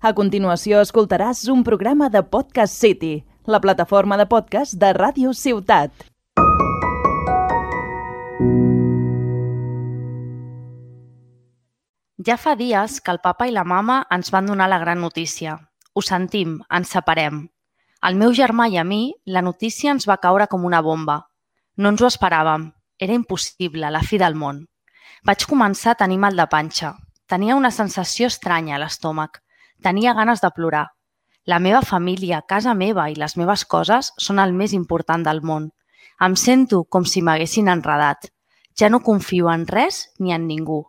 A continuació escoltaràs un programa de Podcast City, la plataforma de podcast de Ràdio Ciutat. Ja fa dies que el papa i la mama ens van donar la gran notícia. Ho sentim, ens separem. Al meu germà i a mi, la notícia ens va caure com una bomba. No ens ho esperàvem. Era impossible, la fi del món. Vaig començar a tenir mal de panxa. Tenia una sensació estranya a l'estómac. Tenia ganes de plorar. La meva família, casa meva i les meves coses són el més important del món. Em sento com si m'haguessin enredat. Ja no confio en res ni en ningú.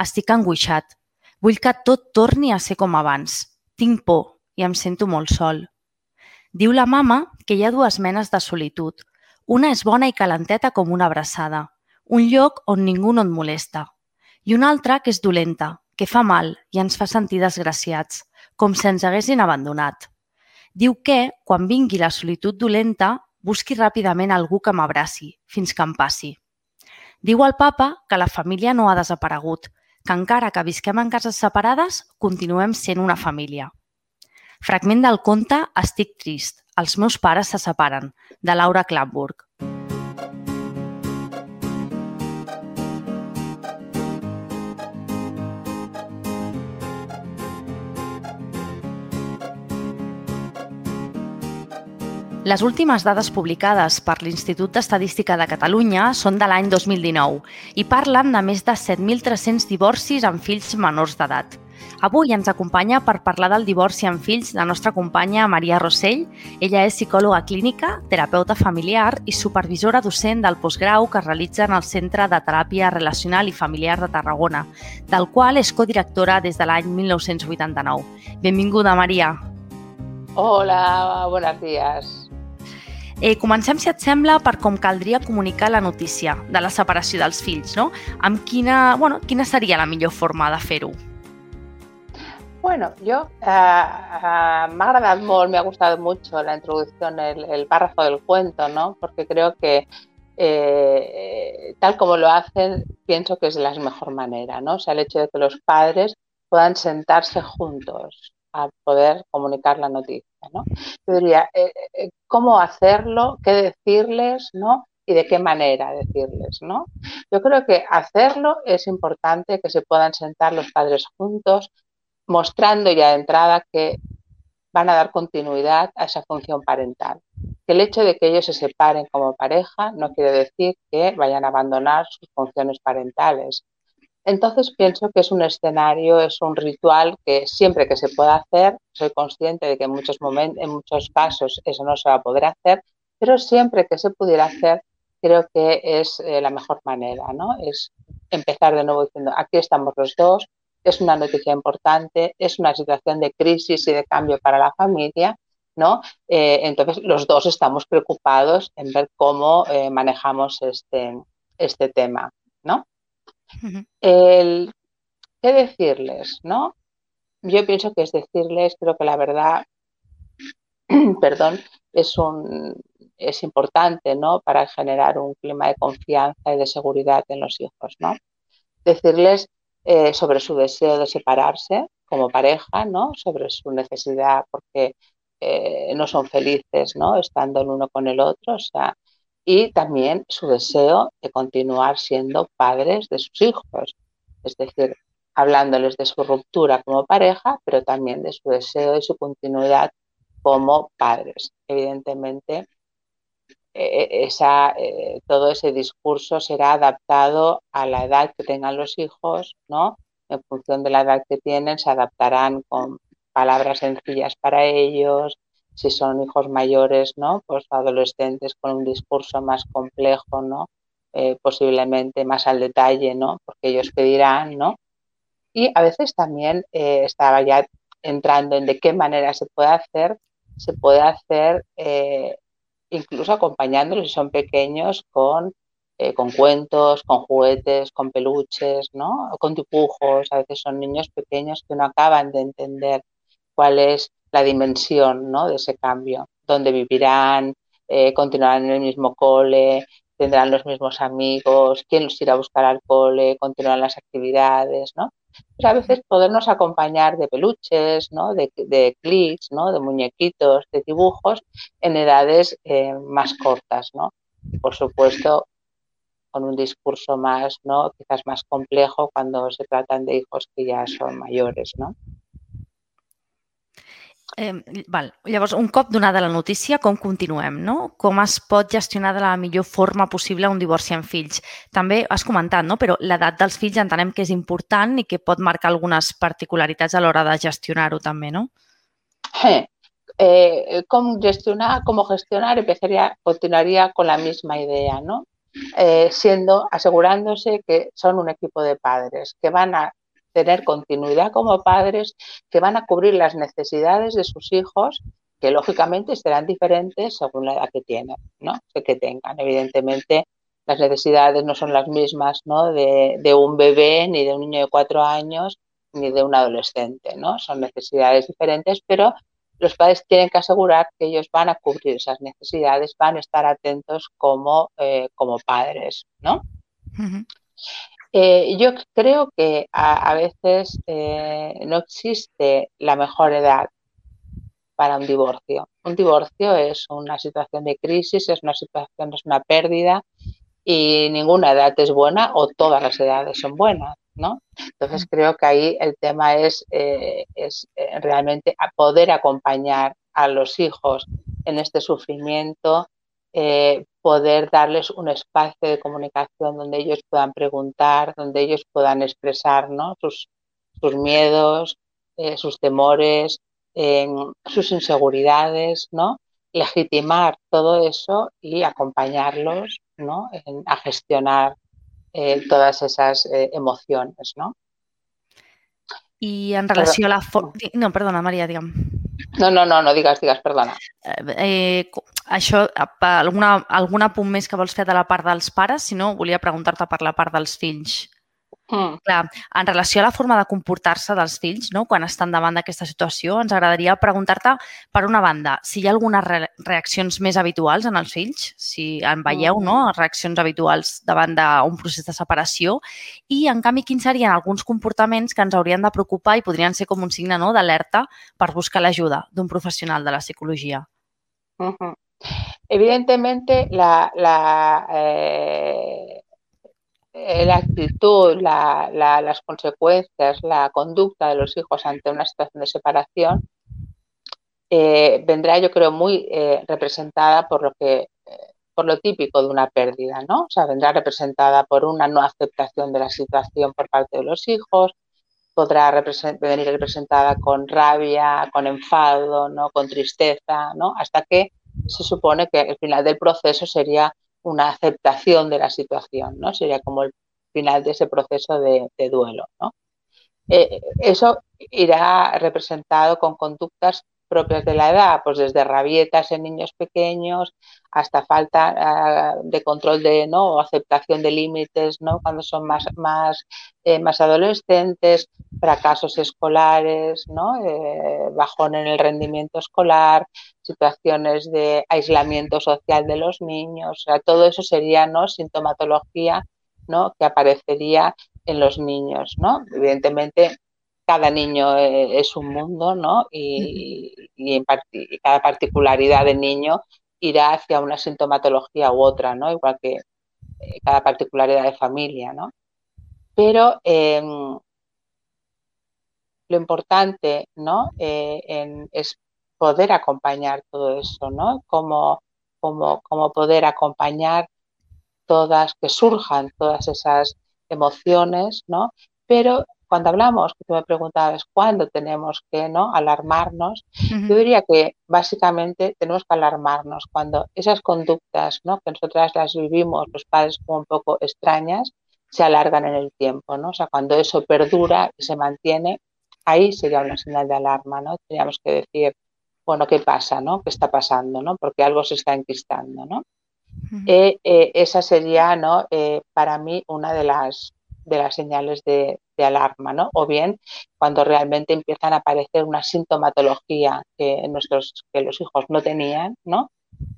Estic angoixat. Vull que tot torni a ser com abans. Tinc por i em sento molt sol. Diu la mama que hi ha dues menes de solitud, una és bona i calenteta com una abraçada, un lloc on ningú no et molesta. I una altra que és dolenta, que fa mal i ens fa sentir desgraciats, com si ens haguessin abandonat. Diu que, quan vingui la solitud dolenta, busqui ràpidament algú que m'abraci, fins que em passi. Diu el papa que la família no ha desaparegut, que encara que visquem en cases separades, continuem sent una família. Fragment del conte Estic trist, els meus pares se separen, de Laura Klamburg. Les últimes dades publicades per l'Institut d'Estadística de Catalunya són de l'any 2019 i parlen de més de 7.300 divorcis amb fills menors d'edat. Avui ens acompanya per parlar del divorci amb fills la nostra companya Maria Rossell. Ella és psicòloga clínica, terapeuta familiar i supervisora docent del postgrau que es realitza en el Centre de Teràpia Relacional i Familiar de Tarragona, del qual és codirectora des de l'any 1989. Benvinguda, Maria. Hola, buenos días. Eh, comencem, si et sembla, per com caldria comunicar la notícia de la separació dels fills, no? Amb quina, bueno, quina seria la millor forma de fer-ho? Bueno, yo uh, uh, me ha agradado mucho, me ha gustado mucho la introducción, el, el párrafo del cuento, ¿no? Porque creo que eh, tal como lo hacen, pienso que es la mejor manera, ¿no? O sea, el hecho de que los padres puedan sentarse juntos a poder comunicar la noticia, ¿no? Yo diría, eh, eh, ¿cómo hacerlo? ¿Qué decirles? ¿no? y de qué manera decirles, ¿no? Yo creo que hacerlo es importante, que se puedan sentar los padres juntos, mostrando ya de entrada que van a dar continuidad a esa función parental. Que el hecho de que ellos se separen como pareja no quiere decir que vayan a abandonar sus funciones parentales. Entonces pienso que es un escenario, es un ritual que siempre que se pueda hacer, soy consciente de que en muchos momentos, en muchos casos eso no se va a poder hacer, pero siempre que se pudiera hacer, creo que es eh, la mejor manera, ¿no? Es empezar de nuevo diciendo, aquí estamos los dos, es una noticia importante, es una situación de crisis y de cambio para la familia, ¿no? Eh, entonces, los dos estamos preocupados en ver cómo eh, manejamos este, este tema, ¿no? El, ¿Qué decirles, no? Yo pienso que es decirles, creo que la verdad, perdón, es un es importante, ¿no? Para generar un clima de confianza y de seguridad en los hijos, ¿no? Decirles eh, sobre su deseo de separarse como pareja, ¿no? Sobre su necesidad porque eh, no son felices, ¿no? Estando el uno con el otro, o sea, y también su deseo de continuar siendo padres de sus hijos, es decir, hablándoles de su ruptura como pareja, pero también de su deseo y su continuidad como padres. Evidentemente, eh, esa, eh, todo ese discurso será adaptado a la edad que tengan los hijos, ¿no? En función de la edad que tienen, se adaptarán con palabras sencillas para ellos. Si son hijos mayores, ¿no? Pues adolescentes con un discurso más complejo, ¿no? Eh, posiblemente más al detalle, ¿no? Porque ellos pedirán, ¿no? Y a veces también estaba ya entrando en de qué manera se puede hacer. Se puede hacer incluso acompañándolos si son pequeños con, eh, con cuentos, con juguetes, con peluches, ¿no? con dibujos. A veces son niños pequeños que no acaban de entender cuál es la dimensión ¿no? de ese cambio, dónde vivirán, eh, continuarán en el mismo cole, tendrán los mismos amigos, quién los irá a buscar al cole, continuarán las actividades, ¿no? pues a veces podernos acompañar de peluches, ¿no? de, de clics, ¿no? de muñequitos, de dibujos en edades eh, más cortas. ¿no? Por supuesto, con un discurso más, ¿no? quizás más complejo cuando se tratan de hijos que ya son mayores. ¿no? Eh, val. Llavors, un cop donada la notícia, com continuem, no? Com es pot gestionar de la millor forma possible un divorci amb fills? També has comentat, no? però l'edat dels fills entenem que és important i que pot marcar algunes particularitats a l'hora de gestionar-ho també, no? Eh, eh, com gestionar, cómo gestionar, empezaría, continuaría con la misma idea, ¿no? Eh, siendo, asegurándose que son un equipo de padres, que van a tener continuidad como padres que van a cubrir las necesidades de sus hijos que lógicamente serán diferentes según la edad que tienen, ¿no? Que tengan. Evidentemente, las necesidades no son las mismas ¿no? de, de, un bebé, ni de un niño de cuatro años, ni de un adolescente, ¿no? Son necesidades diferentes, pero los padres tienen que asegurar que ellos van a cubrir esas necesidades, van a estar atentos como, eh, como padres, ¿no? Uh -huh. Eh, yo creo que a, a veces eh, no existe la mejor edad para un divorcio. Un divorcio es una situación de crisis, es una situación, es una pérdida y ninguna edad es buena o todas las edades son buenas, ¿no? Entonces creo que ahí el tema es, eh, es realmente poder acompañar a los hijos en este sufrimiento, eh, poder darles un espacio de comunicación donde ellos puedan preguntar, donde ellos puedan expresar ¿no? sus, sus miedos, eh, sus temores, eh, sus inseguridades, ¿no? legitimar todo eso y acompañarlos ¿no? En, a gestionar eh, todas esas eh, emociones. ¿no? I en relació Però... a la... No, perdona, Maria, digue'm. No, no, no, no digues, digues, perdona. Eh, això, alguna, alguna punt més que vols fer de la part dels pares? Si no, volia preguntar-te per la part dels fills. Mm. Clar, en relació a la forma de comportar-se dels fills, no? quan estan davant d'aquesta situació, ens agradaria preguntar-te, per una banda, si hi ha algunes re reaccions més habituals en els fills, si en veieu mm. no? reaccions habituals davant d'un procés de separació, i, en canvi, quins serien alguns comportaments que ens haurien de preocupar i podrien ser com un signe no? d'alerta per buscar l'ajuda d'un professional de la psicologia. Uh -huh. Evidentemente, la, la, Eh, la actitud, la, la, las consecuencias, la conducta de los hijos ante una situación de separación eh, vendrá, yo creo, muy eh, representada por lo que eh, por lo típico de una pérdida, ¿no? O sea, vendrá representada por una no aceptación de la situación por parte de los hijos, podrá represent venir representada con rabia, con enfado, ¿no? Con tristeza, ¿no? Hasta que se supone que el final del proceso sería una aceptación de la situación, ¿no? Sería como el final de ese proceso de, duelo, ¿no? Eh, eso irá representado con conductas propias de la edad, pues desde rabietas en niños pequeños hasta falta uh, de control de no o aceptación de límites, ¿no? Cuando son más más eh, más adolescentes, fracasos escolares, ¿no? Eh, bajón en el rendimiento escolar, situaciones de aislamiento social de los niños, o sea, todo eso sería no sintomatología, ¿no? que aparecería en los niños, ¿no? Evidentemente cada niño eh, es un mundo, ¿no? Y, y, en part y, cada particularidad de niño irá hacia una sintomatología u otra, ¿no? Igual que eh, cada particularidad de familia, ¿no? Pero eh, lo importante, ¿no? Eh, en, es poder acompañar todo eso, ¿no? Como, como, como poder acompañar todas, que surjan todas esas emociones, ¿no? Pero cuando hablamos, que tú me preguntabas cuándo tenemos que ¿no? alarmarnos, uh -huh. yo diría que básicamente tenemos que alarmarnos cuando esas conductas ¿no? que nosotras las vivimos, los padres como un poco extrañas, se alargan en el tiempo, ¿no? O sea, cuando eso perdura y se mantiene, ahí sería una señal de alarma, ¿no? Tendríamos que decir, bueno, ¿qué pasa, no? ¿Qué está pasando, no? Porque algo se está enquistando, ¿no? Uh -huh. eh, eh, esa sería, ¿no? Eh, para mí una de las de las señales de, de, alarma, ¿no? O bien cuando realmente empiezan a aparecer una sintomatología que nuestros, que los hijos no tenían, ¿no?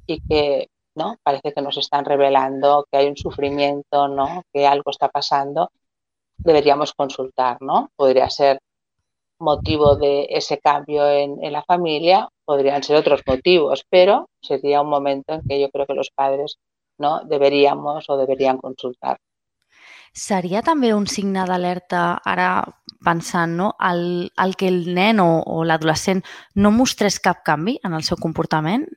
Y que ¿no? Parece que nos están revelando que hay un sufrimiento, ¿no? Que algo está pasando. deberíamos consultar, ¿no? Podría ser motivo de ese cambio en, la familia, podrían ser otros motivos, pero sería un momento en que yo creo que los padres no deberíamos o deberían consultar. Seria també un signe d'alerta, ara pensant, no? el, el que el nen o, o l'adolescent no mostrés cap canvi en el seu comportament?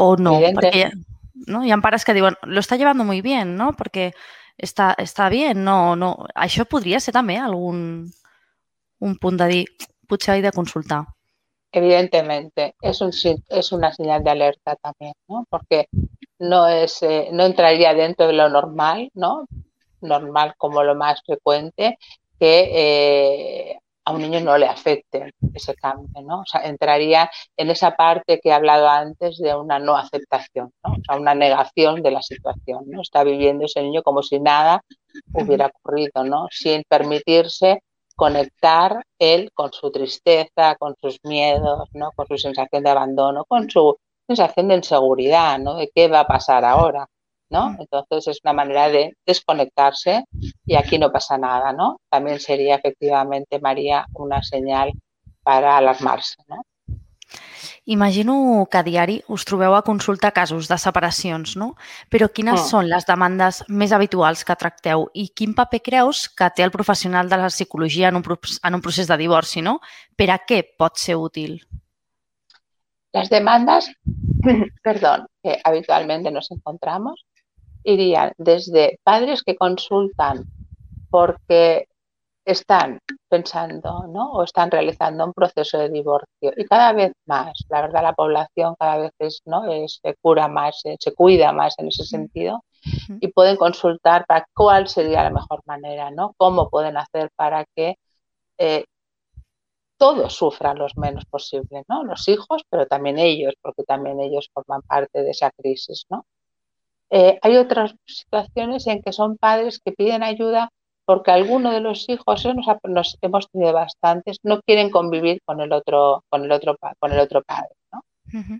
O no? Evidente. Perquè no? hi ha pares que diuen, lo está llevando muy bien, ¿no? Perquè està, està bien, no, no. Això podria ser també algun un punt de dir, potser de consultar. Evidentemente, es, un, es una señal de alerta también, ¿no? Porque no, es, eh, no entraría dentro de lo normal, ¿no? normal como lo más frecuente, que eh, a un niño no le afecte ese cambio, ¿no? O sea, entraría en esa parte que he hablado antes de una no aceptación, ¿no? O sea, una negación de la situación, ¿no? Está viviendo ese niño como si nada hubiera ocurrido, ¿no? Sin permitirse conectar él con su tristeza, con sus miedos, ¿no? Con su sensación de abandono, con su sensación de inseguridad, ¿no? De qué va a pasar ahora. ¿no? Entonces es una manera de desconectarse y aquí no pasa nada, ¿no? También sería efectivamente, María, una senyal para alarmarse, no? Imagino que a diari us trobeu a consultar casos de separacions, no? Però quines mm. són les demandes més habituals que tracteu i quin paper creus que té el professional de la psicologia en un, en un procés de divorci, no? Per a què pot ser útil? Las demandas, perdón, que habitualmente nos encontramos irían desde padres que consultan porque están pensando ¿no? o están realizando un proceso de divorcio y cada vez más, la verdad la población cada vez es, ¿no? se cura más, se, cuida más en ese sentido y pueden consultar para cuál sería la mejor manera, ¿no? cómo pueden hacer para que eh, todos sufran lo menos posible, ¿no? los hijos, pero también ellos, porque también ellos forman parte de esa crisis. ¿no? Eh, hay otras situaciones en que son padres que piden ayuda porque alguno de los hijos, nos, hemos tenido bastantes, no quieren convivir con el otro, con el otro, con el otro padre.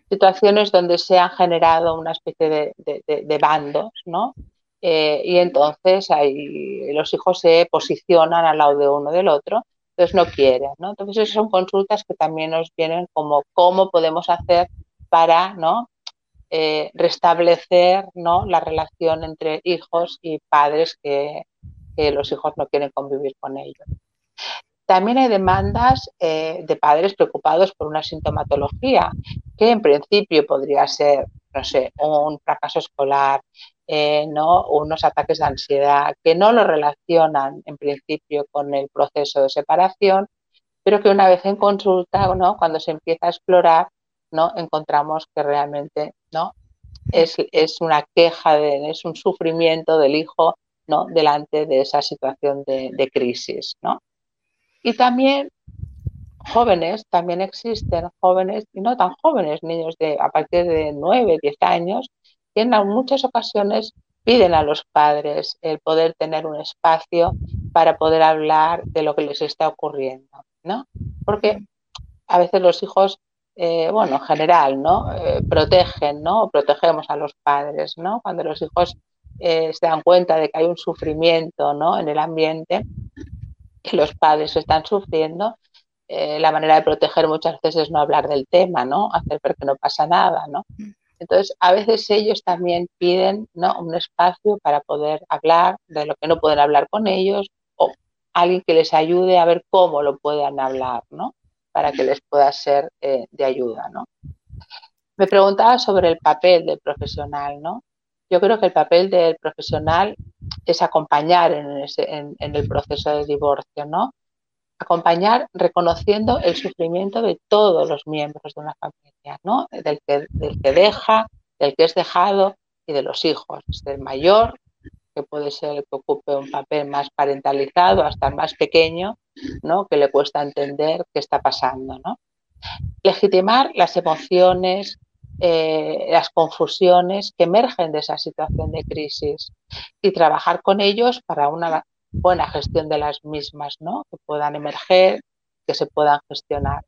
Situaciones donde se han generado una especie de, bandos, ¿no? Eh, y entonces ahí los hijos se posicionan al lado de uno del otro, entonces no quieren, ¿no? Entonces esas son consultas que también nos vienen como cómo podemos hacer para, ¿no? Eh, restablecer ¿no? la relación entre hijos y padres que, los hijos no quieren convivir con ellos. También hay demandas eh, de padres preocupados por una sintomatología que en principio podría ser, no sé, un fracaso escolar, eh, ¿no? unos ataques de ansiedad, que no lo relacionan en principio con el proceso de separación, pero que una vez en consulta, ¿no? cuando se empieza a explorar, ¿no? encontramos que realmente ¿no? es, una queja, es un sufrimiento del hijo ¿no? delante de esa situación de, crisis. ¿no? Y también jóvenes, también existen jóvenes, y no tan jóvenes, niños de a partir de 9, 10 años, que en muchas ocasiones piden a los padres el poder tener un espacio para poder hablar de lo que les está ocurriendo, ¿no? Porque a veces los hijos eh, bueno, en general, ¿no? Eh, protegen, ¿no? protegemos a los padres, ¿no? Cuando los hijos eh, se dan cuenta de que hay un sufrimiento, ¿no? En el ambiente, que los padres están sufriendo, la manera de proteger muchas veces es no hablar del tema, ¿no? Hacer ver que no pasa nada, ¿no? Entonces, a veces ellos también piden ¿no? un espacio para poder hablar de lo que no pueden hablar con ellos o alguien que les ayude a ver cómo lo puedan hablar, ¿no? para que les pueda ser eh, de ayuda. ¿no? Me preguntaba sobre el papel del profesional. ¿no? Yo creo que el papel del profesional es acompañar en, el proceso de divorcio, ¿no? Acompañar reconociendo el sufrimiento de todos los miembros de una familia, ¿no? Del que, del deja, del que es dejado y de los hijos, desde el mayor, que puede ser el que ocupe un papel más parentalizado, hasta el más pequeño, ¿no? que le cuesta entender qué está pasando. ¿no? Legitimar las emociones, eh, las confusiones que emergen de esa situación de crisis y trabajar con ellos para una buena gestión de las mismas, ¿no? que puedan emerger, que se puedan gestionar.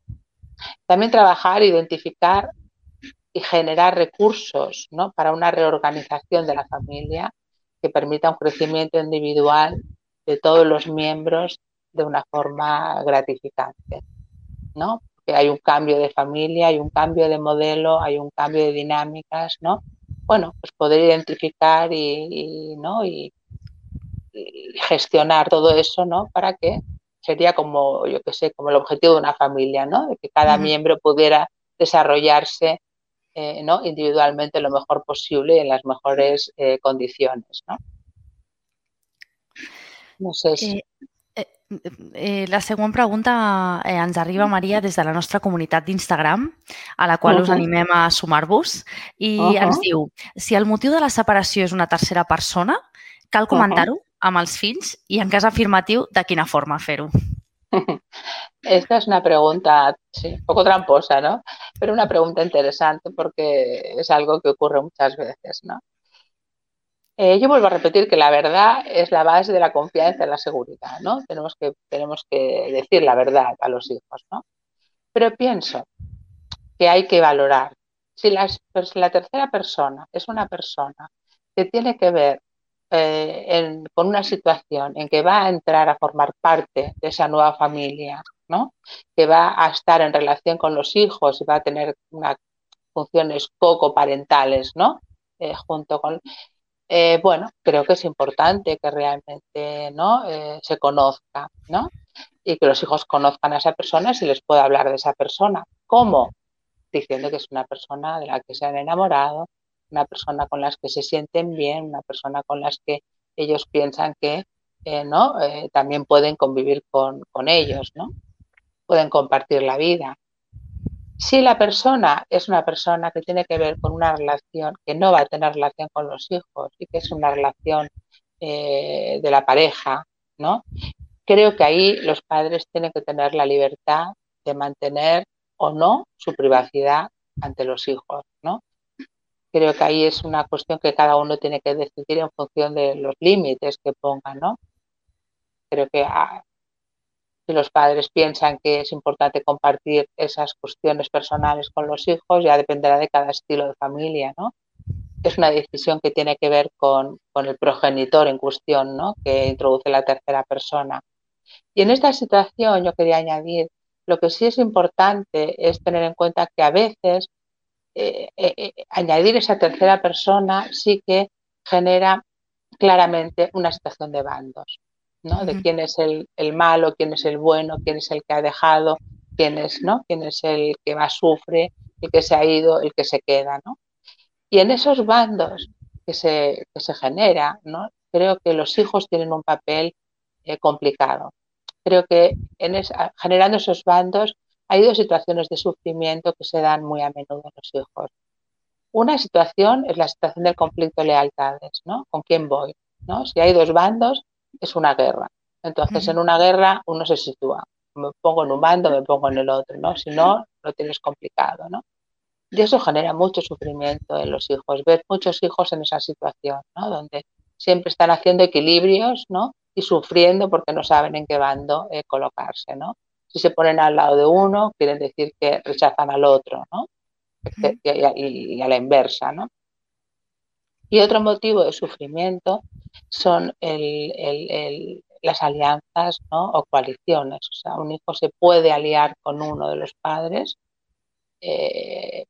También trabajar, identificar y generar recursos ¿no? para una reorganización de la familia que permita un crecimiento individual de todos los miembros de una forma gratificante, ¿no? Que hay un cambio de familia, hay un cambio de modelo, hay un cambio de dinámicas, ¿no? Bueno, pues poder identificar y, ¿no? y, gestionar todo eso, ¿no? Para que sería como, yo qué sé, como el objetivo de una familia, ¿no? De que cada miembro pudiera desarrollarse eh, ¿no? individualmente lo mejor posible y en las mejores eh, condiciones. No, no sé si... Eh, la següent pregunta eh, ens arriba, Maria, des de la nostra comunitat d'Instagram, a la qual uh -huh. us animem a sumar-vos, i uh -huh. ens diu, si el motiu de la separació és una tercera persona, cal comentar-ho uh -huh. amb els fills i, en cas afirmatiu, de quina forma fer-ho? Esta es una pregunta, sí, un poco tramposa, ¿no? Pero una pregunta interesante porque es algo que ocurre muchas veces, ¿no? Eh, yo vuelvo a repetir que la verdad es la base de la confianza y la seguridad, ¿no? Tenemos que, tenemos que decir la verdad a los hijos, ¿no? Pero pienso que hay que valorar si la, la tercera persona es una persona que tiene que ver eh, con una situación en que va a entrar a formar parte de esa nueva familia, ¿no? que va a estar en relación con los hijos y va a tener unas funciones coco-parentales, ¿no? Eh, junto con eh, bueno, creo que es importante que realmente ¿no? Eh, se conozca, ¿no? Y que los hijos conozcan a esa persona y se les pueda hablar de esa persona. ¿Cómo? Diciendo que es una persona de la que se han enamorado, una persona con la que se sienten bien, una persona con la que ellos piensan que eh, ¿no? también pueden convivir con, con ellos, ¿no? Pueden compartir la vida. Si la persona es una persona que tiene que ver con una relación que no va a tener relación con los hijos y que es una relación eh, de la pareja, ¿no? Creo que ahí los padres tienen que tener la libertad de mantener o no su privacidad ante los hijos, ¿no? Creo que ahí es una cuestión que cada uno tiene que decidir en función de los límites que ponga, ¿no? Creo que ah, si los padres piensan que es importante compartir esas cuestiones personales con los hijos, ya dependerá de cada estilo de familia, ¿no? Es una decisión que tiene que ver con, el progenitor en cuestión, ¿no? Que introduce la tercera persona. Y en esta situación yo quería añadir, lo que sí es importante es tener en cuenta que a veces eh, eh, eh, añadir esa tercera persona sí que genera claramente una situación de bandos. ¿No? De quién es el, malo, quién es el bueno, quién es el que ha dejado, quién es, ¿no? Quién es el que más sufre, el que se ha ido, el que se queda, ¿no? Y en esos bandos que se, que se genera, ¿no? Creo que los hijos tienen un papel eh, complicado. Creo que en generando esos bandos hay dos situaciones de sufrimiento que se dan muy a menudo en los hijos. Una situación es la situación del conflicto de lealtades, ¿no? ¿Con quién voy? ¿no? Si hay dos bandos, es una guerra. Entonces, en una guerra uno se sitúa. Me pongo en un bando, me pongo en el otro, ¿no? Si no, lo tienes complicado, ¿no? Y eso genera mucho sufrimiento en los hijos. Ver muchos hijos en esa situación, ¿no? Donde siempre están haciendo equilibrios, ¿no? Y sufriendo porque no saben en qué bando eh, colocarse, ¿no? Si se ponen al lado de uno, quieren decir que rechazan al otro, ¿no? y, a la inversa, ¿no? Y otro motivo de sufrimiento son las alianzas o coaliciones. O sea, un hijo se puede aliar con uno de los padres. Eh,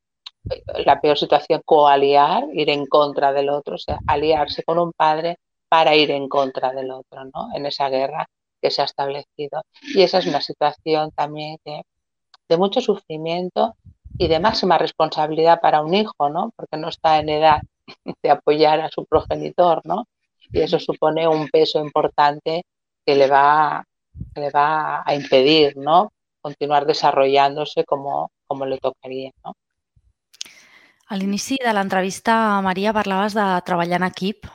la peor situación, coaliar, ir en contra del otro, o sea, aliarse con un padre para ir en contra del otro, ¿no? En esa guerra que se ha establecido. Y esa es una situación también de, de mucho sufrimiento y de máxima responsabilidad para un hijo, ¿no? Porque no está en edad de apoyar a su progenitor, ¿no? Y eso supone un peso importante que le va, le va a impedir, ¿no? Continuar desarrollándose como, como le tocaria, no? A l'inici de l'entrevista, Maria, parlaves de treballar en equip.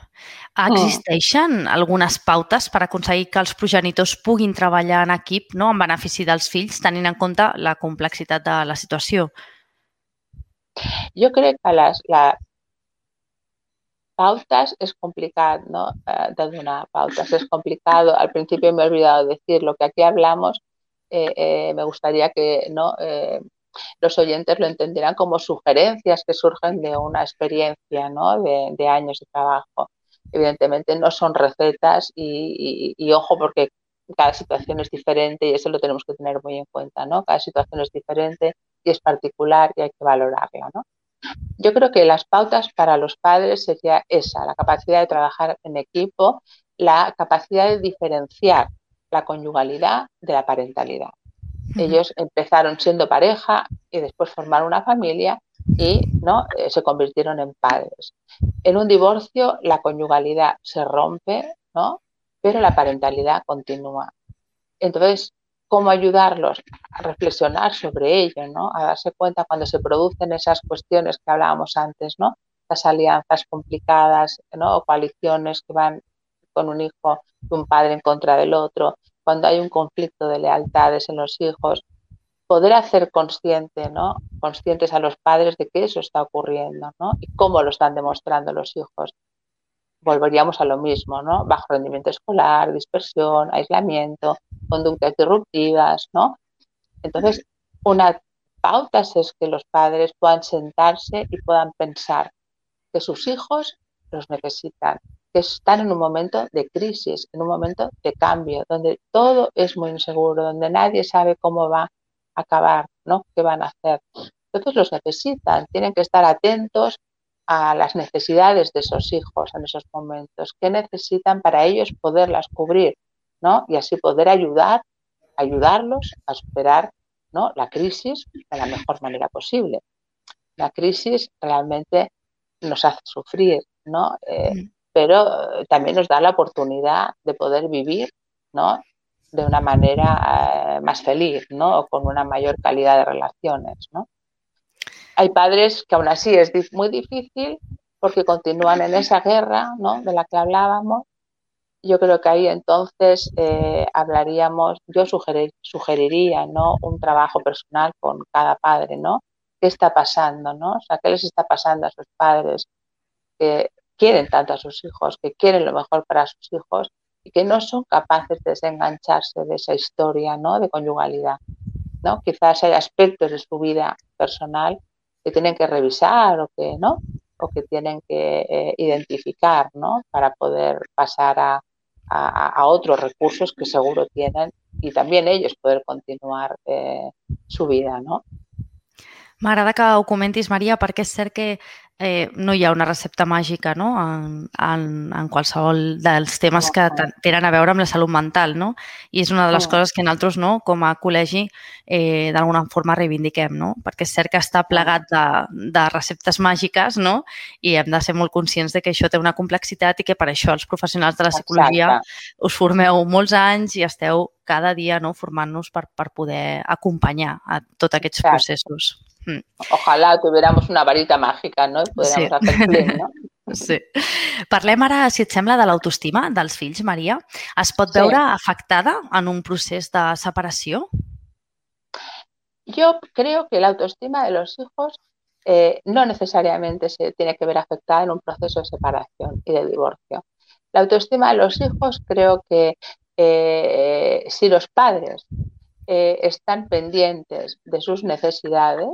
Existeixen algunes pautes per aconseguir que els progenitors puguin treballar en equip no? en benefici dels fills, tenint en compte la complexitat de la situació? Jo crec que les, la, pautas es complicado, ¿no? Eh, de una pautas es complicado. Al principio me he olvidado decir lo que aquí hablamos. Eh, eh, me gustaría que no los oyentes lo entendieran como sugerencias que surgen de una experiencia ¿no? de, años de trabajo. Evidentemente no son recetas y, ojo porque cada situación es diferente y eso lo tenemos que tener muy en cuenta, ¿no? Cada situación es diferente y es particular y hay que valorarla, ¿no? Yo creo que las pautas para los padres sería esa, la capacidad de trabajar en equipo, la capacidad de diferenciar la conyugalidad de la parentalidad. Ellos empezaron siendo pareja y después formaron una familia y ¿no? Eh, se convirtieron en padres. En un divorcio la conyugalidad se rompe, ¿no? pero la parentalidad continúa. Entonces, ¿cómo ayudarlos a reflexionar sobre ello, ¿no? a darse cuenta cuando se producen esas cuestiones que hablábamos antes, ¿no? las alianzas complicadas ¿no? o coaliciones que van con un hijo de un padre en contra del otro, cuando hay un conflicto de lealtades en los hijos, poder hacer consciente, ¿no? conscientes a los padres de que eso está ocurriendo ¿no? y cómo lo están demostrando los hijos. Volveríamos a lo mismo, ¿no? Bajo rendimiento escolar, dispersión, aislamiento, conductas disruptivas, ¿no? Entonces, una pauta es que los padres puedan sentarse y puedan pensar que sus hijos los necesitan, que están en un momento de crisis, en un momento de cambio, donde todo es muy inseguro, donde nadie sabe cómo va a acabar, ¿no? ¿Qué van a hacer? Entonces los necesitan, tienen que estar atentos a las necesidades de esos hijos en esos momentos, qué necesitan para ellos poderlas cubrir, ¿no? Y así poder ayudar, ayudarlos a superar ¿no? la crisis de la mejor manera posible. La crisis realmente nos hace sufrir, ¿no? Eh, pero también nos da la oportunidad de poder vivir, ¿no? De una manera eh, más feliz, ¿no? O con una mayor calidad de relaciones, ¿no? Hay padres que aún así es muy difícil porque continúan en esa guerra, ¿no? De la que hablábamos. Yo creo que ahí entonces eh, hablaríamos, yo sugeriría, ¿no? Un trabajo personal con cada padre, ¿no? ¿Qué está pasando, no? O sea, ¿qué les está pasando a sus padres? Que quieren tanto a sus hijos, que quieren lo mejor para sus hijos y que no son capaces de desengancharse de esa historia ¿no? de conyugalidad. ¿no? Quizás hay aspectos de su vida personal que tienen que revisar o que no o que tienen que eh, identificar ¿no? para poder pasar a, a, otros recursos que seguro tienen y también ellos poder continuar eh, su vida. ¿no? M'agrada que ho comentis, Maria, perquè és cert que eh, no hi ha una recepta màgica no? en, en, en qualsevol dels temes que tenen a veure amb la salut mental. No? I és una de les coses que nosaltres, no, com a col·legi, eh, d'alguna forma reivindiquem, no? perquè és cert que està plegat de, de receptes màgiques no? i hem de ser molt conscients de que això té una complexitat i que per això els professionals de la psicologia Exacte. us formeu molts anys i esteu cada dia no, formant-nos per, per poder acompanyar a tots aquests Exacte. processos. Mm. Ojalá tuviéramos una varita màgica, no? I sí. hacer plin, no? Sí. Parlem ara, si et sembla, de l'autoestima dels fills, Maria. Es pot veure sí. afectada en un procés de separació? Yo creo que la autoestima de los hijos eh, no necesariamente se tiene que ver afectada en un proceso de separación y de divorcio. La autoestima de los hijos creo que eh, si los padres eh, están pendientes de sus necesidades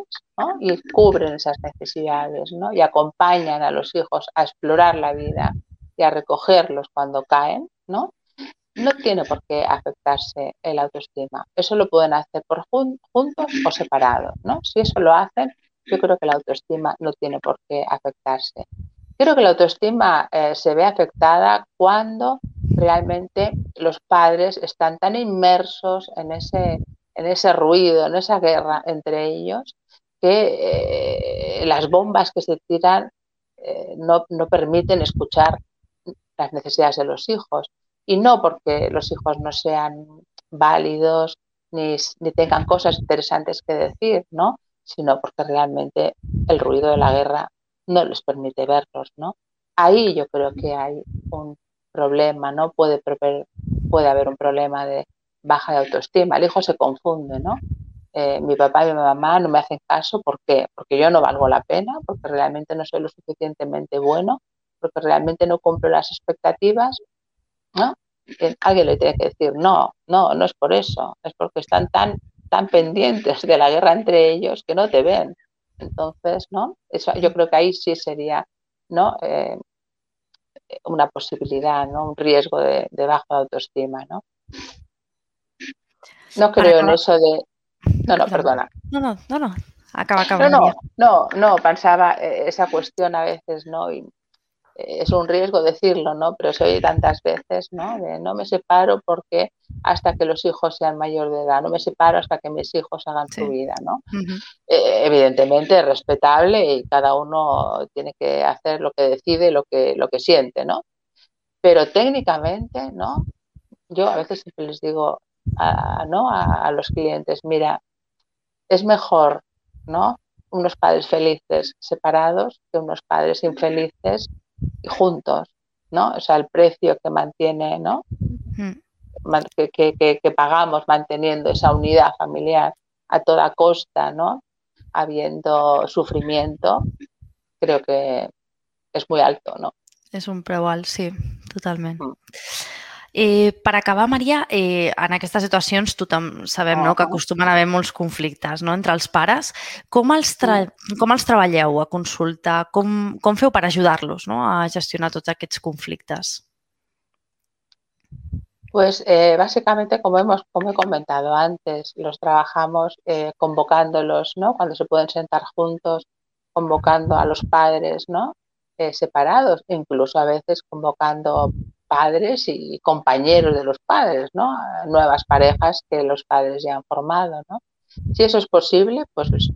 y cubren esas necesidades ¿no? y acompañan a los hijos a explorar la vida y a recogerlos cuando caen, ¿no? no tiene por qué afectarse el autoestima. Eso lo pueden hacer por juntos o separados. ¿no? Si eso lo hacen, yo creo que la autoestima no tiene por qué afectarse. Creo que la autoestima eh, se ve afectada cuando realmente los padres están tan inmersos en ese, en ese ruido, en esa guerra entre ellos, que eh, las bombas que se tiran eh, no, no, permiten escuchar las necesidades de los hijos. Y no porque los hijos no sean válidos ni, ni tengan cosas interesantes que decir, ¿no? sino porque realmente el ruido de la guerra no les permite verlos, ¿no? Ahí yo creo que hay un problema, ¿no? Puede, puede haber un problema de baja de autoestima. El hijo se confunde, ¿no? Eh, mi papá y mi mamá no me hacen caso, ¿por qué? Porque yo no valgo la pena, porque realmente no soy lo suficientemente bueno, porque realmente no cumplo las expectativas, ¿no? alguien le tiene que decir, no, no, no es por eso, es porque están tan, tan pendientes de la guerra entre ellos que no te ven. Entonces, ¿no? Eso, yo creo que ahí sí sería, ¿no? Eh, una posibilidad, ¿no? Un riesgo de, de baja autoestima, ¿no? No creo en eso de... No, no, perdona. No, no, no, no. Acaba, acaba. No, no, no, no, pensaba eh, esa cuestión a veces, ¿no? Y es un riesgo decirlo, ¿no? Pero se oye tantas veces, ¿no? De no me separo porque hasta que los hijos sean mayor de edad, no me separo hasta que mis hijos hagan su vida, ¿no? Eh, evidentemente es respetable y cada uno tiene que hacer lo que decide, lo que, lo que siente, ¿no? Pero técnicamente, ¿no? Yo a veces siempre les digo, a, ¿no? a los clientes, mira, es mejor, ¿no? Unos padres felices separados que unos padres infelices juntos, ¿no? O sea, el precio que mantiene, ¿no? Que, que, pagamos manteniendo esa unidad familiar a toda costa, ¿no? Habiendo sufrimiento, creo que es muy alto, ¿no? Es un preu sí, totalmente. Mm. Eh, per acabar, Maria, eh, en aquestes situacions tothom sabem no, que acostumen a haver molts conflictes no, entre els pares. Com els, com els treballeu a consulta? Com, com feu per ajudar-los no, a gestionar tots aquests conflictes? Pues eh, básicamente, como hemos como he comentado antes, los trabajamos eh, convocándolos, ¿no? Cuando se pueden sentar juntos, convocando a los padres, ¿no? Eh, separados, incluso a veces convocando padres y compañeros de los padres, ¿no? Nuevas parejas que los padres ya han formado, ¿no? Si eso es posible, pues, pues,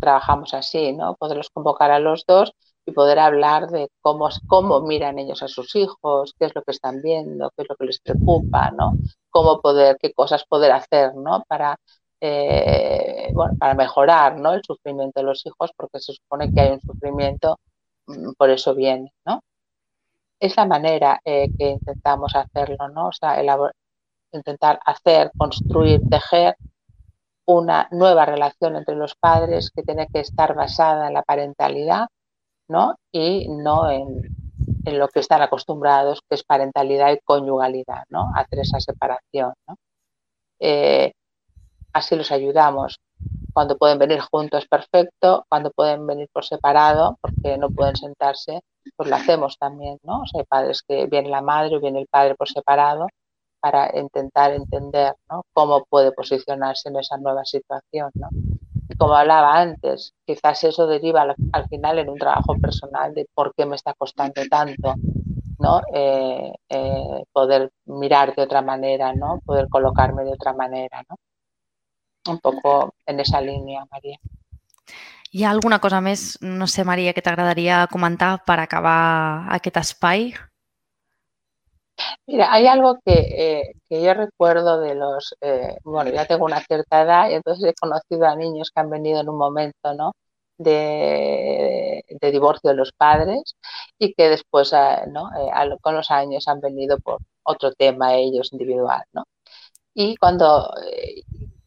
trabajamos así, ¿no? Poderlos convocar a los dos y poder hablar de cómo, cómo miran ellos a sus hijos, qué es lo que están viendo, qué es lo que les preocupa, ¿no? Cómo poder, qué cosas poder hacer, ¿no? Para, eh, para mejorar, ¿no? El sufrimiento de los hijos, porque se supone que hay un sufrimiento, mm, por eso viene, ¿no? Es la manera eh, que intentamos hacerlo, ¿no? O sea, intentar hacer, construir, tejer una nueva relación entre los padres que tiene que estar basada en la parentalidad, ¿no? Y no en, lo que están acostumbrados, que es parentalidad y conyugalidad, ¿no? Hacer esa separación. Eh, así los ayudamos. Cuando pueden venir juntos, perfecto. Cuando pueden venir por separado, porque no pueden sentarse, pues lo hacemos también, ¿no? O sea, hay padres que viene la madre o viene el padre por separado para intentar entender ¿no? cómo puede posicionarse en esa nueva situación, ¿no? Y como hablaba antes, quizás eso deriva al, final en un trabajo personal de por qué me está costando tanto, ¿no? Eh, eh, poder mirar de otra manera, ¿no? Poder colocarme de otra manera, ¿no? Un poco en esa línea, María. Hi ha alguna cosa més, no sé, Maria, que t'agradaria comentar per acabar aquest espai? Mira, hay algo que, eh, que yo recuerdo de los, eh, bueno, ya tengo una cierta edad y entonces he conocido a niños que han venido en un momento, ¿no? De, de divorcio de los padres y que después, eh, ¿no? Eh, con los años han venido por otro tema ellos individual, ¿no? Y cuando,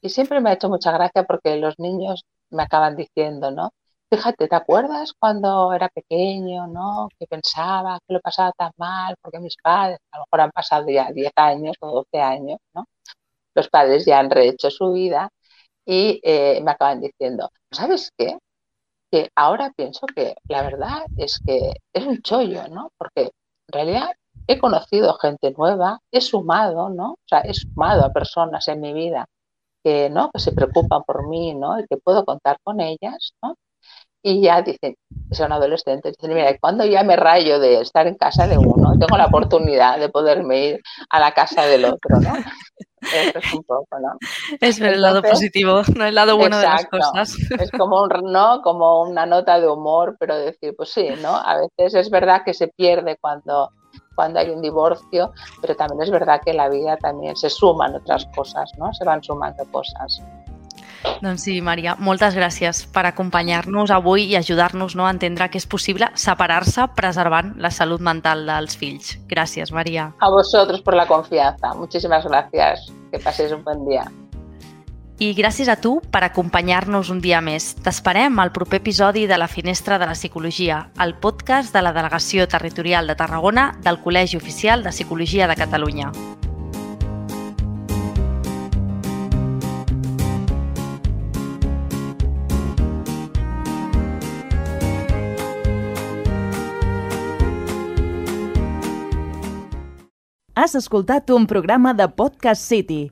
y siempre me ha hecho mucha gracia porque los niños me acaban diciendo, ¿no? Fíjate, ¿te acuerdas cuando era pequeño, ¿no? Que pensaba que lo pasaba tan mal porque mis padres, a lo mejor han pasado ya 10 años o 12 años, ¿no? Los padres ya han rehecho su vida y eh, me acaban diciendo, ¿sabes qué? Que ahora pienso que la verdad es que es un chollo, ¿no? Porque en realidad he conocido gente nueva, he sumado, ¿no? O sea, he sumado a personas en mi vida que, ¿no? que se preocupan por mí ¿no? y que puedo contar con ellas. ¿no? Y ya dicen, son adolescentes, dicen, mira, cuando ya me rayo de estar en casa de uno, tengo la oportunidad de poderme ir a la casa del otro, ¿no? Eso es un poco, ¿no? Es ver el lado positivo, no el lado bueno exacto, de las cosas. Es como, un, ¿no? como una nota de humor, pero decir, pues sí, ¿no? A veces es verdad que se pierde cuando cuando hay un divorcio, pero también es verdad que la vida también se suman otras cosas, ¿no? Se van sumando cosas. Doncs sí, Maria, moltes gràcies per acompanyar-nos avui i ajudar-nos no, a entendre que és possible separar-se preservant la salut mental dels fills. Gràcies, Maria. A vosotros por la confianza. Muchísimas gracias. Que paséis un buen día. I gràcies a tu per acompanyar-nos un dia més. T'esperem al proper episodi de La Finestra de la Psicologia, el podcast de la Delegació Territorial de Tarragona del Col·legi Oficial de Psicologia de Catalunya. Has escoltat un programa de Podcast City,